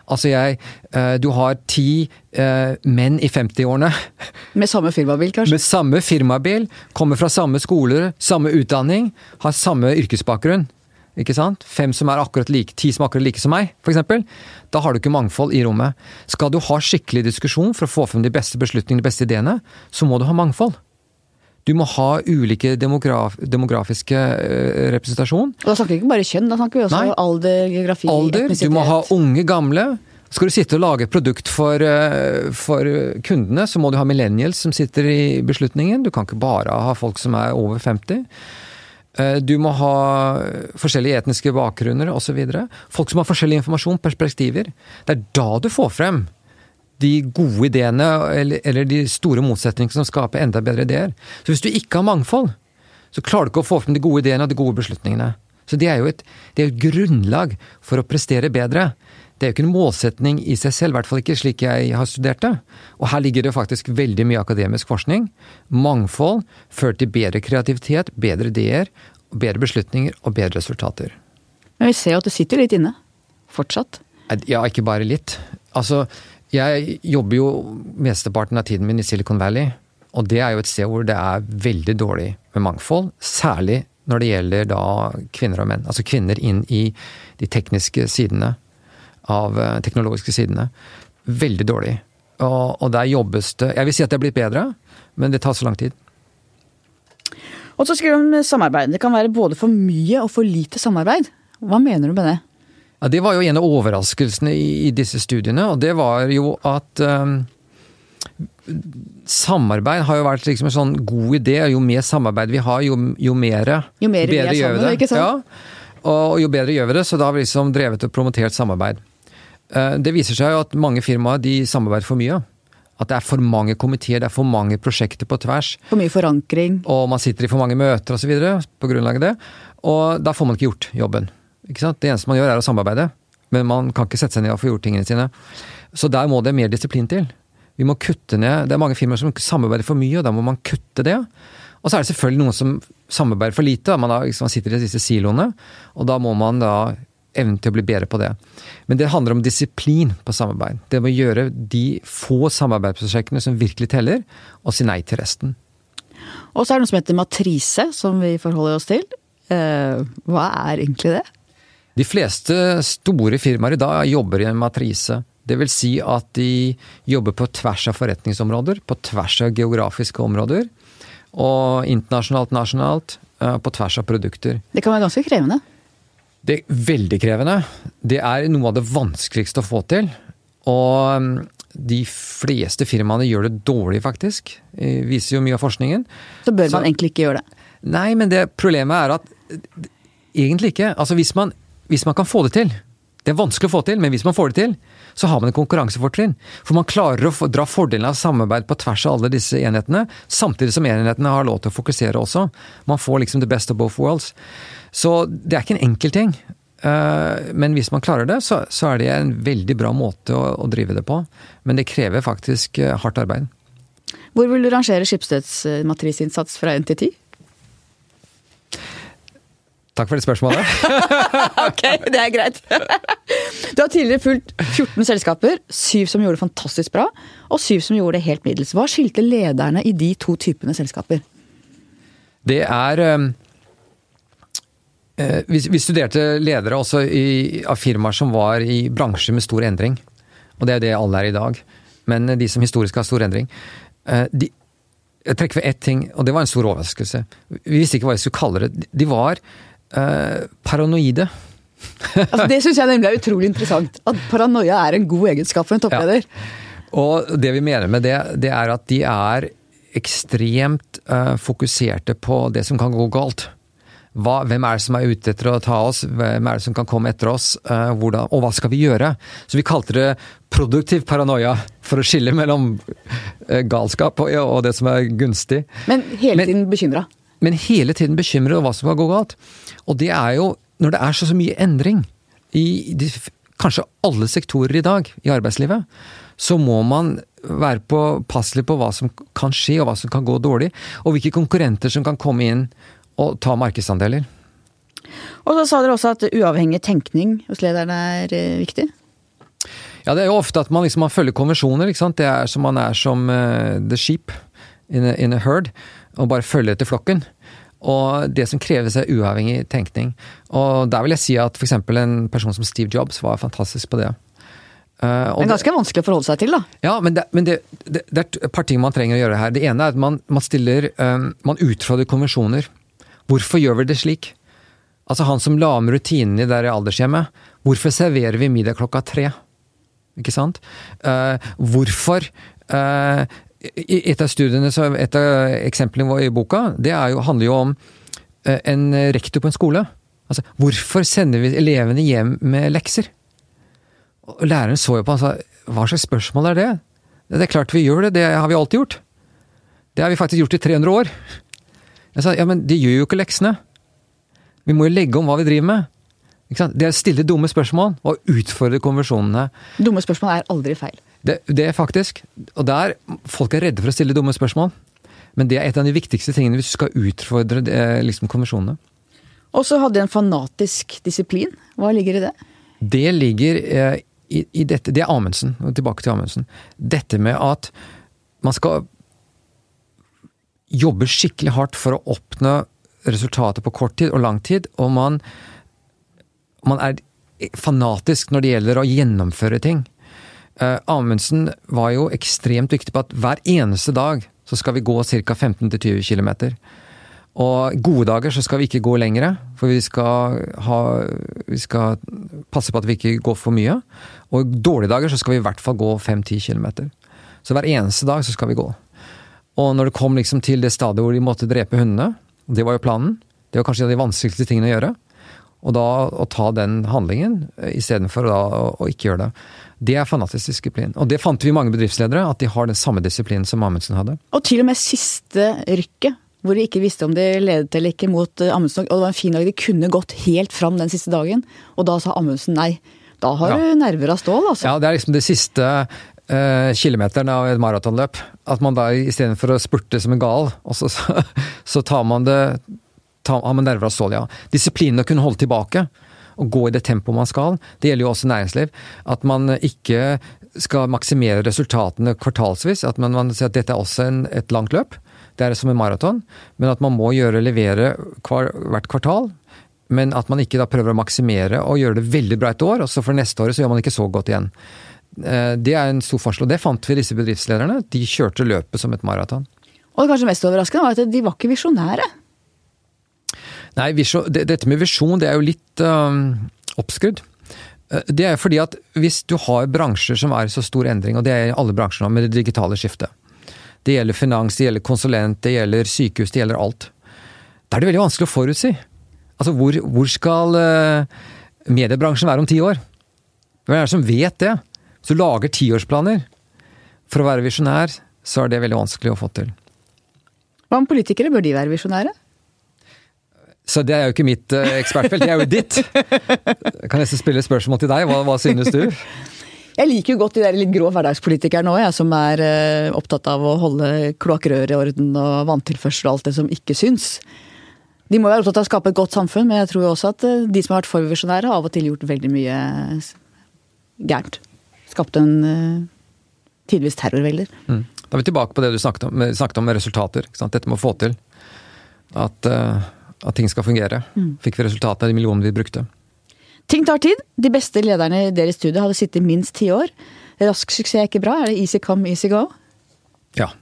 Altså jeg eh, Du har ti eh, menn i 50-årene. Med samme firmabil, kanskje? Med samme firmabil, kommer fra samme skoler, samme utdanning, har samme yrkesbakgrunn. Ikke sant? Fem som er akkurat like, ti som er akkurat like som meg, f.eks. Da har du ikke mangfold i rommet. Skal du ha skikkelig diskusjon for å få frem de beste beslutningene, de beste ideene, så må du ha mangfold. Du må ha ulike demograf, demografiske uh, representasjon. Og da snakker vi ikke bare kjønn, da snakker vi også Nei. alder, geografi, alder, etnisitet. Du må ha unge, gamle. Skal du sitte og lage et produkt for, uh, for, kundene, så må du ha millennials som sitter i beslutningen. Du kan ikke bare ha folk som er over 50. Eh, du må ha forskjellige etniske bakgrunner osv. Folk som har forskjellig informasjon, perspektiver. Det er da du får frem de gode ideene eller, eller de store motsetningene som skaper enda bedre ideer. Så hvis du ikke har mangfold, så klarer du ikke å få frem de gode ideene og de gode beslutningene. Så det er jo et, det er et grunnlag for å prestere bedre. Det er jo ikke en målsetning i seg selv, i hvert fall ikke slik jeg har studert det. Og her ligger det faktisk veldig mye akademisk forskning. Mangfold fører til bedre kreativitet, bedre ideer, bedre beslutninger og bedre resultater. Men vi ser jo at det sitter litt inne. Fortsatt. Ja, ikke bare litt. Altså, jeg jobber jo mesteparten av tiden min i Silicon Valley. Og det er jo et sted hvor det er veldig dårlig med mangfold. Særlig når det gjelder da kvinner og menn. Altså kvinner inn i de tekniske sidene av eh, teknologiske sidene. Veldig dårlig. Og, og, der jobbes det Jeg vil si at det er blitt bedre, men det tar så lang tid. Og så skriver du om samarbeid. Det kan være både for mye og for lite samarbeid. Hva mener du med det? Ja, det var jo en av overraskelsene i, i disse studiene, og det var jo at um, Samarbeid har jo vært liksom en sånn god idé. Jo mer samarbeid vi har, jo, jo mer Jo mer vi er sammen, ikke sant? Ja. Og jo bedre gjør vi det, så da har vi liksom drevet og promotert samarbeid. Eh, det viser seg jo at mange firmaer de samarbeider for mye. At det er for mange komiteer, det er for mange prosjekter på tvers. For mye forankring. Og man sitter i for mange møter osv. på grunnlag av det. Og da får man ikke gjort jobben. Ikke sant? Det eneste man gjør er å samarbeide. Men man kan ikke sette seg ned og få gjort tingene sine. Så der må det mer disiplin til. Vi må kutte ned Det er mange firmaer som samarbeider for mye, og da må man kutte det. Og så er det selvfølgelig noen som samarbeider for lite. Man, da, man sitter i disse siloene, og da må man da evne til å bli bedre på det. Men det handler om disiplin på samarbeid. Det må gjøre de få samarbeidsprosjektene som virkelig teller, og si nei til resten. Og så er det noe som heter matrise, som vi forholder oss til. Eh, hva er egentlig det? De fleste store firmaer i dag jobber i en matrise. Det vil si at de jobber på tvers av forretningsområder, på tvers av geografiske områder. Og internasjonalt, nasjonalt, eh, på tvers av produkter. Det kan være ganske krevende? Det er veldig krevende. Det er noe av det vanskeligste å få til. Og mm, de fleste firmaene gjør det dårlig, faktisk. Det viser jo mye av forskningen. Så bør man egentlig ikke gjøre det? Nei, men det problemet er at egentlig ikke. Altså hvis man, hvis man kan få det til. Det er vanskelig å få til, men hvis man får det til, så har man et konkurransefortrinn. For man klarer å dra fordelene av samarbeid på tvers av alle disse enhetene, samtidig som enhetene har lov til å fokusere også. Man får liksom the best of both worlds. Så det er ikke en enkel ting. Eh, men hvis man klarer det, så, er det en veldig bra måte å, drive det på. Men det krever faktisk eh, hardt arbeid. Hvor vil du rangere Skipsteds eh, fra 1 til 10? Takk for det spørsmålet. ok, det er greit. du har tidligere fulgt 14 selskaper, syv som gjorde det fantastisk bra, og syv som gjorde det helt middels. Hva skilte lederne i de to typene selskaper? Det er Eh, vi, vi, studerte ledere også i, av firmaer som var i bransjer med stor endring. Og det er det alle er i dag. Men de som historisk har stor endring. Eh, de, jeg trekker ved ett ting, og det var en stor overraskelse. Vi visste ikke hva vi skulle kalle det. De var uh, paranoide. altså, det syns jeg nemlig er utrolig interessant. At paranoia er en god egenskap for en toppleder. Ja. Og det vi mener med det, det er at de er ekstremt uh, fokuserte på det som kan gå galt. hva, hvem er det som er ute etter å ta oss, hvem er det som kan komme etter oss, uh, hvordan, og hva skal vi gjøre? Så vi kalte det produktiv paranoia, for å skille mellom uh, galskap og, og, det som er gunstig. Men hele tiden bekymra? Men hele tiden bekymret over hva som kan gå galt. Og det er jo, når det er så, så mye endring i de, kanskje alle sektorer i dag i arbeidslivet, så må man være påpasselig på hva som kan skje, og hva som kan gå dårlig. Og hvilke konkurrenter som kan komme inn og ta markedsandeler. Og så sa dere også at uavhengig tenkning hos lederne er eh, viktig? Ja, det er jo ofte at man, liksom, man følger konvensjoner. ikke sant? Det er som man er som uh, the sheep in a, in a herd, og bare følge etter flokken. Og det som kreves er uavhengig tenkning. Og der vil jeg si at f.eks. en person som Steve Jobs var fantastisk på det. Uh, men ganske vanskelig å forholde seg til, da. Ja, men, det, men det, det, det, er et par ting man trenger å gjøre her. Det ene er at man, man stiller um, Man utfordrer konvensjoner. Hvorfor gjør vi det slik? Altså Han som la om rutinene der i aldershjemmet. Hvorfor serverer vi middag klokka tre? Ikke sant? Uh, hvorfor uh, Et av studiene, et av eksemplene i boka, det jo, handler jo om en rektor på en skole. Altså, hvorfor sender vi elevene hjem med lekser? Og læreren så jo på han sa hva slags spørsmål er det? Det er klart vi gjør det, det har vi alltid gjort. Det har vi faktisk gjort i 300 år. Jeg sa ja, men de gjør jo ikke leksene. Vi må jo legge om hva vi driver med. Det er å stille dumme spørsmål og utfordre konvensjonene. Dumme spørsmål er aldri feil. Det, det, er faktisk. Og der Folk er redde for å stille dumme spørsmål. Men det er et av de viktigste tingene hvis du skal utfordre det, liksom, konvensjonene. Og så hadde de en fanatisk disiplin. Hva ligger i det? Det ligger eh, i, i, dette, det er Amundsen, og tilbake til Amundsen. Dette med at man skal jobbe skikkelig hardt for å oppnå resultater på kort tid og lang tid, og man, man er fanatisk når det gjelder å gjennomføre ting. Uh, Amundsen var jo ekstremt viktig på at hver eneste dag så skal vi gå ca. 15-20 km. Og gode dager så skal vi ikke gå lengre, for vi skal, ha, vi skal passe på at vi ikke går for mye. Og dårlige dager så skal vi i hvert fall gå 5-10 km. Så hver eneste dag så skal vi gå. Og når det kom liksom til det stadiet hvor de måtte drepe hundene, det var jo planen, det var kanskje en av de vanskeligste tingene å gjøre. Og da å ta den handlingen eh, istedenfor å, å ikke gjøre det. Det er fanatisk disiplin. Og det fant vi mange bedriftsledere, at de har den samme disiplinen som Amundsen hadde. Og til og med siste rykket hvor de ikke visste om de ledet eller ikke mot eh, Amundsen. Og det var en fin dag, de kunne gått helt fram den siste dagen. Og da sa Amundsen nei. Da har ja. du nerver av stål, altså. Ja, det er liksom det siste eh, kilometeren av et maratonløp. At man da istedenfor å spurte som en gal, og så, så, så tar man det tar, har man nerver av stål, ja. Disiplinen å kunne holde tilbake og gå i det tempoet man skal. Det gjelder jo også næringsliv. At man ikke skal maksimere resultatene kvartalsvis. At man, man sier at dette er også en, et langt løp. Det er som en maraton, men at man må gjøre levere hver, hvert kvartal. Men at man ikke da prøver å maksimere og gjøre det veldig bra et år, og så for neste år så gjør man ikke så godt igjen. Eh, det er en stor forskjell, og det fant vi disse bedriftslederne. De kjørte løpet som et maraton. Og det kanskje mest overraskende var at de var ikke visjonære. Nei, dette med visjon det er jo litt um, oppskrudd. Eh, det er fordi at hvis du har bransjer som er i så stor endring, og det er alle bransjer nå med det digitale skiftet, det gjelder finans, det gjelder konsulent, det gjelder sykehus, det gjelder alt. Da er det veldig vanskelig å forutsi. Altså, hvor, hvor skal uh, mediebransjen være om ti år? Hvem er det som vet det? Hvis du lager tiårsplaner for å være visjonær, så er det veldig vanskelig å få til. Hva med politikere? Bør de være visjonære? Så det er jo ikke mitt uh, ekspertfelt, det er jo ditt. Jeg kan nesten spille spørsmål til deg. Hva, hva synes du? Jeg liker jo godt de der litt grå hverdagspolitikerne òg, som er eh, opptatt av å holde kloakkrør i orden og vanntilførsel og alt det som ikke syns. De må være opptatt av å skape et godt samfunn, men jeg tror også at eh, de som har vært for visjonære, har av og til gjort veldig mye gærent. Skapt en tidvis terrorvelder. Mm. Da er vi tilbake på det du snakket om, snakket om resultater. Dette med å få til at, uh, at ting skal fungere. Mm. Fikk vi resultatet av de millionene vi brukte. Ting tar tid. De beste lederne i deres studie hadde sittet minst ti år. Rask suksess er ikke bra. Er det easy come, easy go? Ja.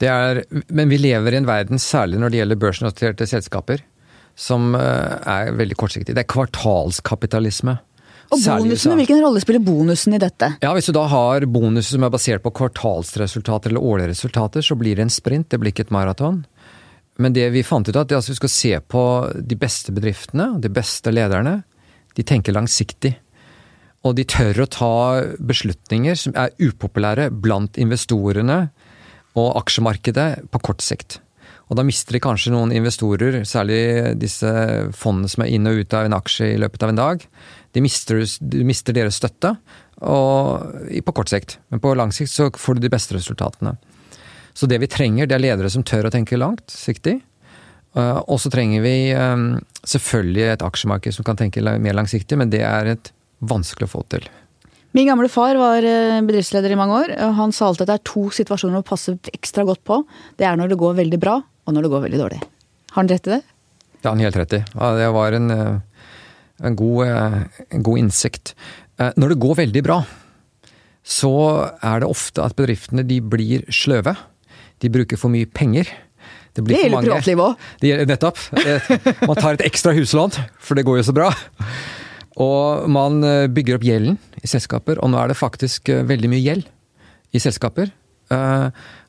Er, men vi lever i en verden, særlig når det gjelder børsnoterte selskaper, som eh, er veldig kortsiktig. Det er kvartalskapitalisme. Og bonusene, Hvilken rolle spiller bonusen i dette? Ja, Hvis du da har bonuser som er basert på kvartalsresultater eller årlige resultater, så blir det en sprint, det blir ikke et maraton. Men det vi fant ut at, er at vi skal se på de beste bedriftene, de beste lederne. De tenker langsiktig. Og de tør å ta beslutninger som er upopulære blant investorene og aksjemarkedet på kort sikt. Og da mister de kanskje noen investorer, særlig disse fondene som er inn og ut av en aksje i løpet av en dag. De mister, de mister deres støtte på kort sikt. Men på lang sikt så får du de beste resultatene. Så det vi trenger, det er ledere som tør å tenke langsiktig. siktig. og så trenger vi eh, selvfølgelig et aksjemarked som kan tenke mer langsiktig, men det er et vanskelig å få til. Min gamle far var eh, bedriftsleder i mange år. og Han sa alltid at det er to situasjoner å passe ekstra godt på. Det er når det går veldig bra, og når det går veldig dårlig. Har han rett i det? Det har han helt rett i. Det var en, en, god, en god innsikt. Når det går veldig bra, så er det ofte at bedriftene de blir sløve. De bruker for mye penger. Det, det gjelder privatlivet òg. Nettopp. Man tar et ekstra huslån, for det går jo så bra. Og man eh, bygger opp gjelden i selskaper, og nå er det faktisk eh, veldig mye gjeld i selskaper. Eh,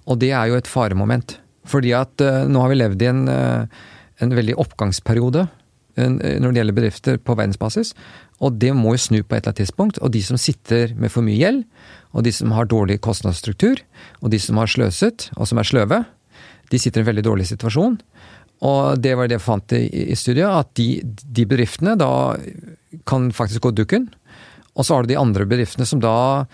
og det er jo et faremoment. Fordi at nå har vi levd i en, en veldig oppgangsperiode når det gjelder bedrifter på verdensbasis. Og det må jo snu på et eller annet tidspunkt. Og de som sitter med for mye gjeld, og de som har dårlig kostnadsstruktur, og de som har sløset, og som er sløve, de sitter i en veldig dårlig situasjon. Og det var det jeg fant i, i studiet, at de, de, bedriftene da kan faktisk gå dukken. Og så har du de andre bedriftene som da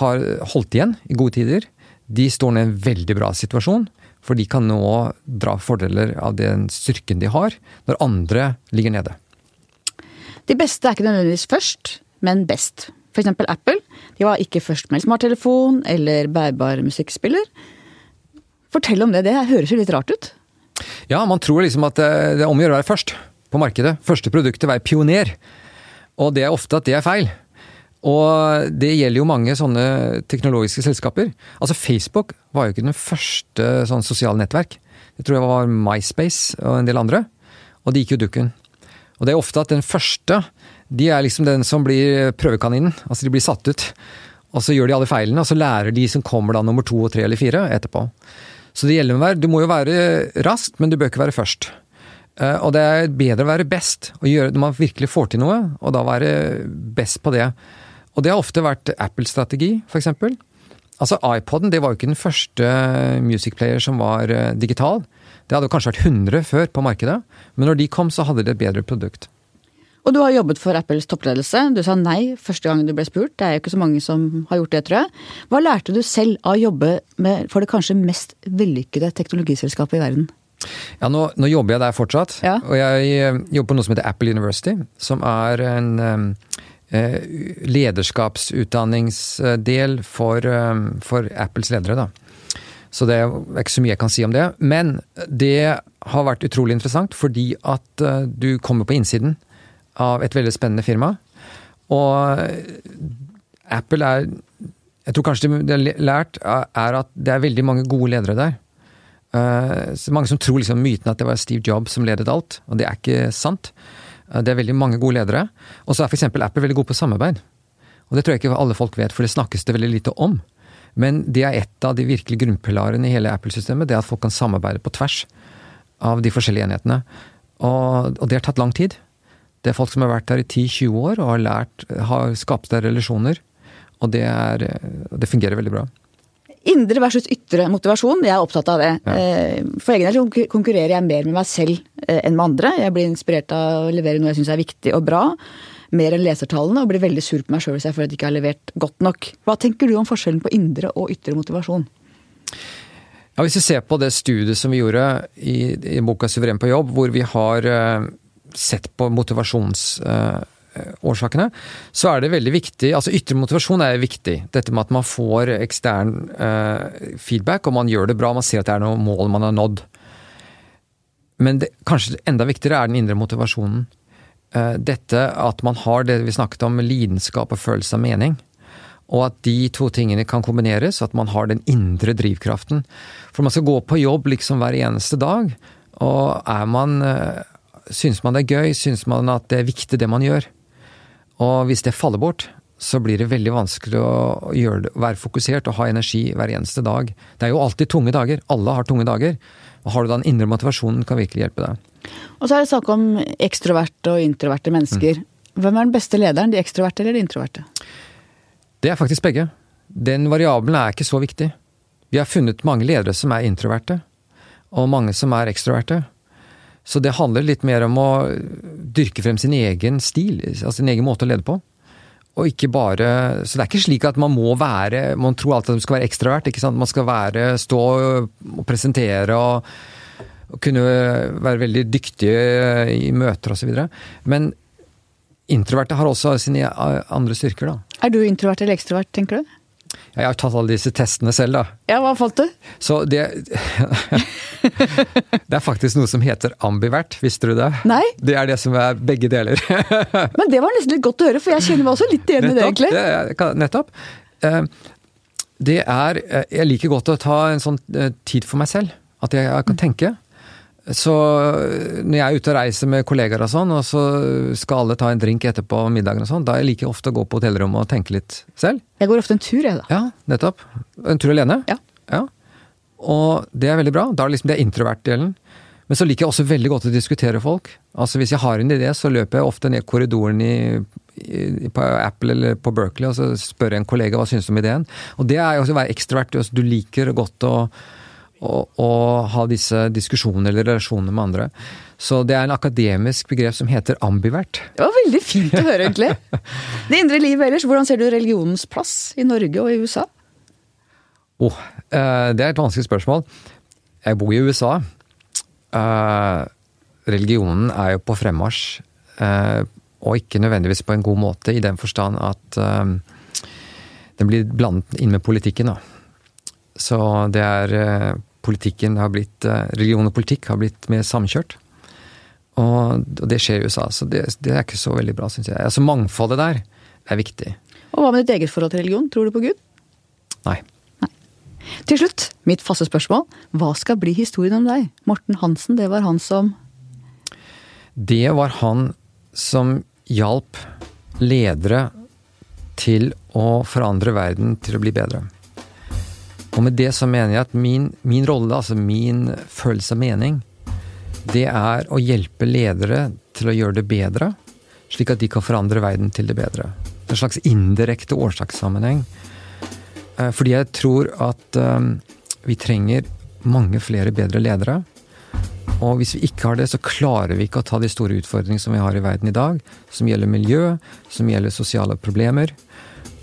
har holdt igjen i gode tider. De står i en veldig bra situasjon, for de kan nå dra fordeler av den styrken de har, når andre ligger nede. De beste er ikke nødvendigvis først, men best. Eksempel Apple. De var ikke først med smarttelefon eller bærbar musikkspiller. Fortell om det. Det høres jo litt rart ut? Ja, man tror liksom at det er om å gjøre å være først på markedet. Første produktet, være pioner. Og det er ofte at det er feil. Og det gjelder jo mange sånne teknologiske selskaper. Altså Facebook var jo ikke den første sånn sosiale nettverk. Det tror jeg var MySpace og en del andre. Og de gikk jo dukken. Og det er ofte at den første, de er liksom den som blir prøvekaninen. Altså de blir satt ut. Og så gjør de alle feilene, og så lærer de som kommer da nummer to og tre eller fire etterpå. Så det gjelder å være, du må jo være raskt, men du bør ikke være først. Eh, og det er bedre å være best, og gjøre, når man virkelig får til noe, og da være best på det. Og det har ofte vært Apples strategi, f.eks. Altså iPoden det var jo ikke den første music player som var eh, digital. Det hadde kanskje vært 100 før på markedet, men når de kom, så hadde de et bedre produkt. Og du har jobbet for Apples toppledelse. Du sa nei første gang du ble spurt. Det er jo ikke så mange som har gjort det, tror jeg. Hva lærte du selv av å jobbe med, for det kanskje mest vellykkede teknologiselskapet i verden? Ja, nå, nå jobber jeg der fortsatt. Ja. Og jeg eh, jobber på noe som heter Apple University. Som er en um, lederskapsutdanningsdel for, um, for Apples ledere, da. Så det er ikke så mye jeg kan si om det. Men det har vært utrolig interessant fordi at uh, du kommer på innsiden av et veldig spennende firma. Og Apple er Jeg tror kanskje det de har lært, er at det er veldig mange gode ledere der. Så mange som tror liksom myten at det var Steve Jobs som ledet alt, og det er ikke sant. Uh, det er veldig mange gode ledere. Og så er f.eks. Apple veldig god på samarbeid. Og det tror jeg ikke alle folk vet, for det snakkes det veldig lite om. Men det er et av de virkelige grunnpilarene i hele Apple-systemet. Det er at folk kan samarbeide på tvers av de forskjellige enhetene. Og, og, det har tatt lang tid. Det er folk som har vært der i 10-20 år og har lært, har skapt der relasjoner. Og det, er, det fungerer veldig bra. Indre versus ytre motivasjon, jeg er opptatt av det. Ja. Eh, for egen del konkurrerer jeg mer med meg selv eh, enn med andre. Jeg blir inspirert av å levere noe jeg syns er viktig og bra mer enn lesertallene og blir veldig sur på meg sjøl hvis jeg føler at jeg ikke har levert godt nok. Hva tenker du om forskjellen på indre og ytre motivasjon? Ja, Hvis vi ser på det studiet som vi gjorde i, i boka 'Suveren på jobb', hvor vi har uh, sett på motivasjons... uh, så er det veldig viktig Altså ytre motivasjon er viktig. Dette med at man får ekstern uh, feedback, og man gjør det bra, man ser at det er noe mål man har nådd. Men det, kanskje enda viktigere er den indre motivasjonen. Eh, dette at man har det vi snakket om, lidenskap og følelse av mening. Og at de to tingene kan kombineres, at man har den indre drivkraften. For man skal gå på jobb liksom hver eneste dag, og er man eh, Syns man det er gøy, syns man at det er viktig det man gjør. Og hvis det faller bort, så blir det veldig vanskelig å det, være fokusert og ha energi hver eneste dag. Det er jo alltid tunge dager. Alle har tunge dager. Og har du da den indre motivasjonen, kan virkelig hjelpe deg. Og så er det snakk om ekstroverte og introverte mennesker. Mm. Hvem er den beste lederen, de ekstroverte eller de introverte? Det er faktisk begge. Den variabelen er ikke så viktig. Vi har funnet mange ledere som er introverte, og mange som er ekstroverte. Så det handler litt mer om å dyrke frem sin egen stil, altså sin egen måte å lede på. Og ikke bare Så det er ikke slik at man må være Man tror alltid at man skal være ekstravert. ikke sant? Man skal være, stå og presentere og, og kunne være veldig dyktige i møter osv. Men introverte har også sine andre styrker, da. Er du introvert eller ekstrovert, tenker du? Jeg har tatt alle disse testene selv, da. Ja, Hva falt du? Så det Det er faktisk noe som heter ambivert, visste du det? Nei. Det er det som er begge deler. Men det var nesten litt godt å høre, for jeg kjenner meg også litt igjen i det, egentlig. Det, nettopp. Eh, det er eh, Jeg liker godt å ta en sånn eh, tid for meg selv. At jeg kan tenke. Så når jeg er ute og reiser med kollegaer og sånn, og så skal alle ta en drink etterpå middagen og sånn, da jeg liker jeg ofte å gå på hotellrommet og tenke litt selv. Jeg går ofte en tur, jeg, da. Ja, nettopp. En tur alene? Ja. ja. Og det er veldig bra. Da er det liksom det introvert-delen. Men så liker jeg også veldig godt å diskutere folk. Altså Hvis jeg har en idé, så løper jeg ofte ned korridoren i, i, på Apple eller på Berkeley og så spør jeg en kollega hva syns du om ideen. Og det er jo å være ekstrovert. Du liker godt å å, ha disse diskusjonene eller relasjonene med andre. Så det er en akademisk begrep som heter ambivert. Det var veldig fint å høre, egentlig. Det indre livet ellers, hvordan ser du religionens plass i Norge og i USA? Oh, eh, det er et vanskelig spørsmål. Jeg bor i USA. Eh, religionen er jo på fremmarsj. Eh, og ikke nødvendigvis på en god måte, i den forstand at den blir blandet inn med politikken. da. Så det er Politikken har blitt eh, Religion og politikk har blitt mer samkjørt. Og, det skjer i USA, så det, det er ikke så veldig bra, syns jeg. Altså Mangfoldet der er viktig. Og hva med ditt eget forhold til religion? Tror du på Gud? Nei. Nei. Til slutt, mitt faste spørsmål. Hva skal bli historien om deg? Morten Hansen, det var han som Det var han som hjalp ledere til å forandre verden til å bli bedre. Og med det så mener jeg at min, min rolle, altså min følelse av mening, det er å hjelpe ledere til å gjøre det bedre, slik at de kan forandre verden til det bedre. En slags indirekte årsakssammenheng. Eh, fordi jeg tror at um, vi trenger mange flere bedre ledere. Og hvis vi ikke har det, så klarer vi ikke å ta de store utfordringene som vi har i verden i dag, som gjelder miljø, som gjelder sosiale problemer.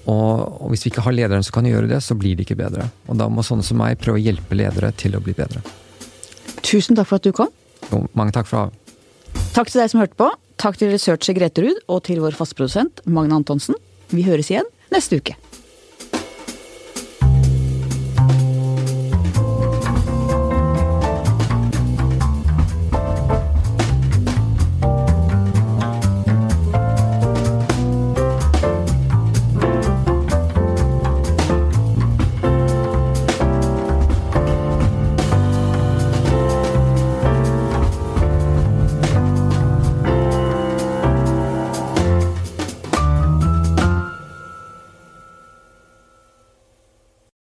Og, og, hvis vi ikke har lederen som kan gjøre det, så blir det ikke bedre. Og da må sånne som meg prøve å hjelpe ledere til å bli bedre. Tusen takk for at du kom. Jo, mange takk for det. Takk til deg som hørte på. Takk til researcher Grete Ruud og til vår fastprodusent Magne Antonsen. Vi høres igjen neste uke.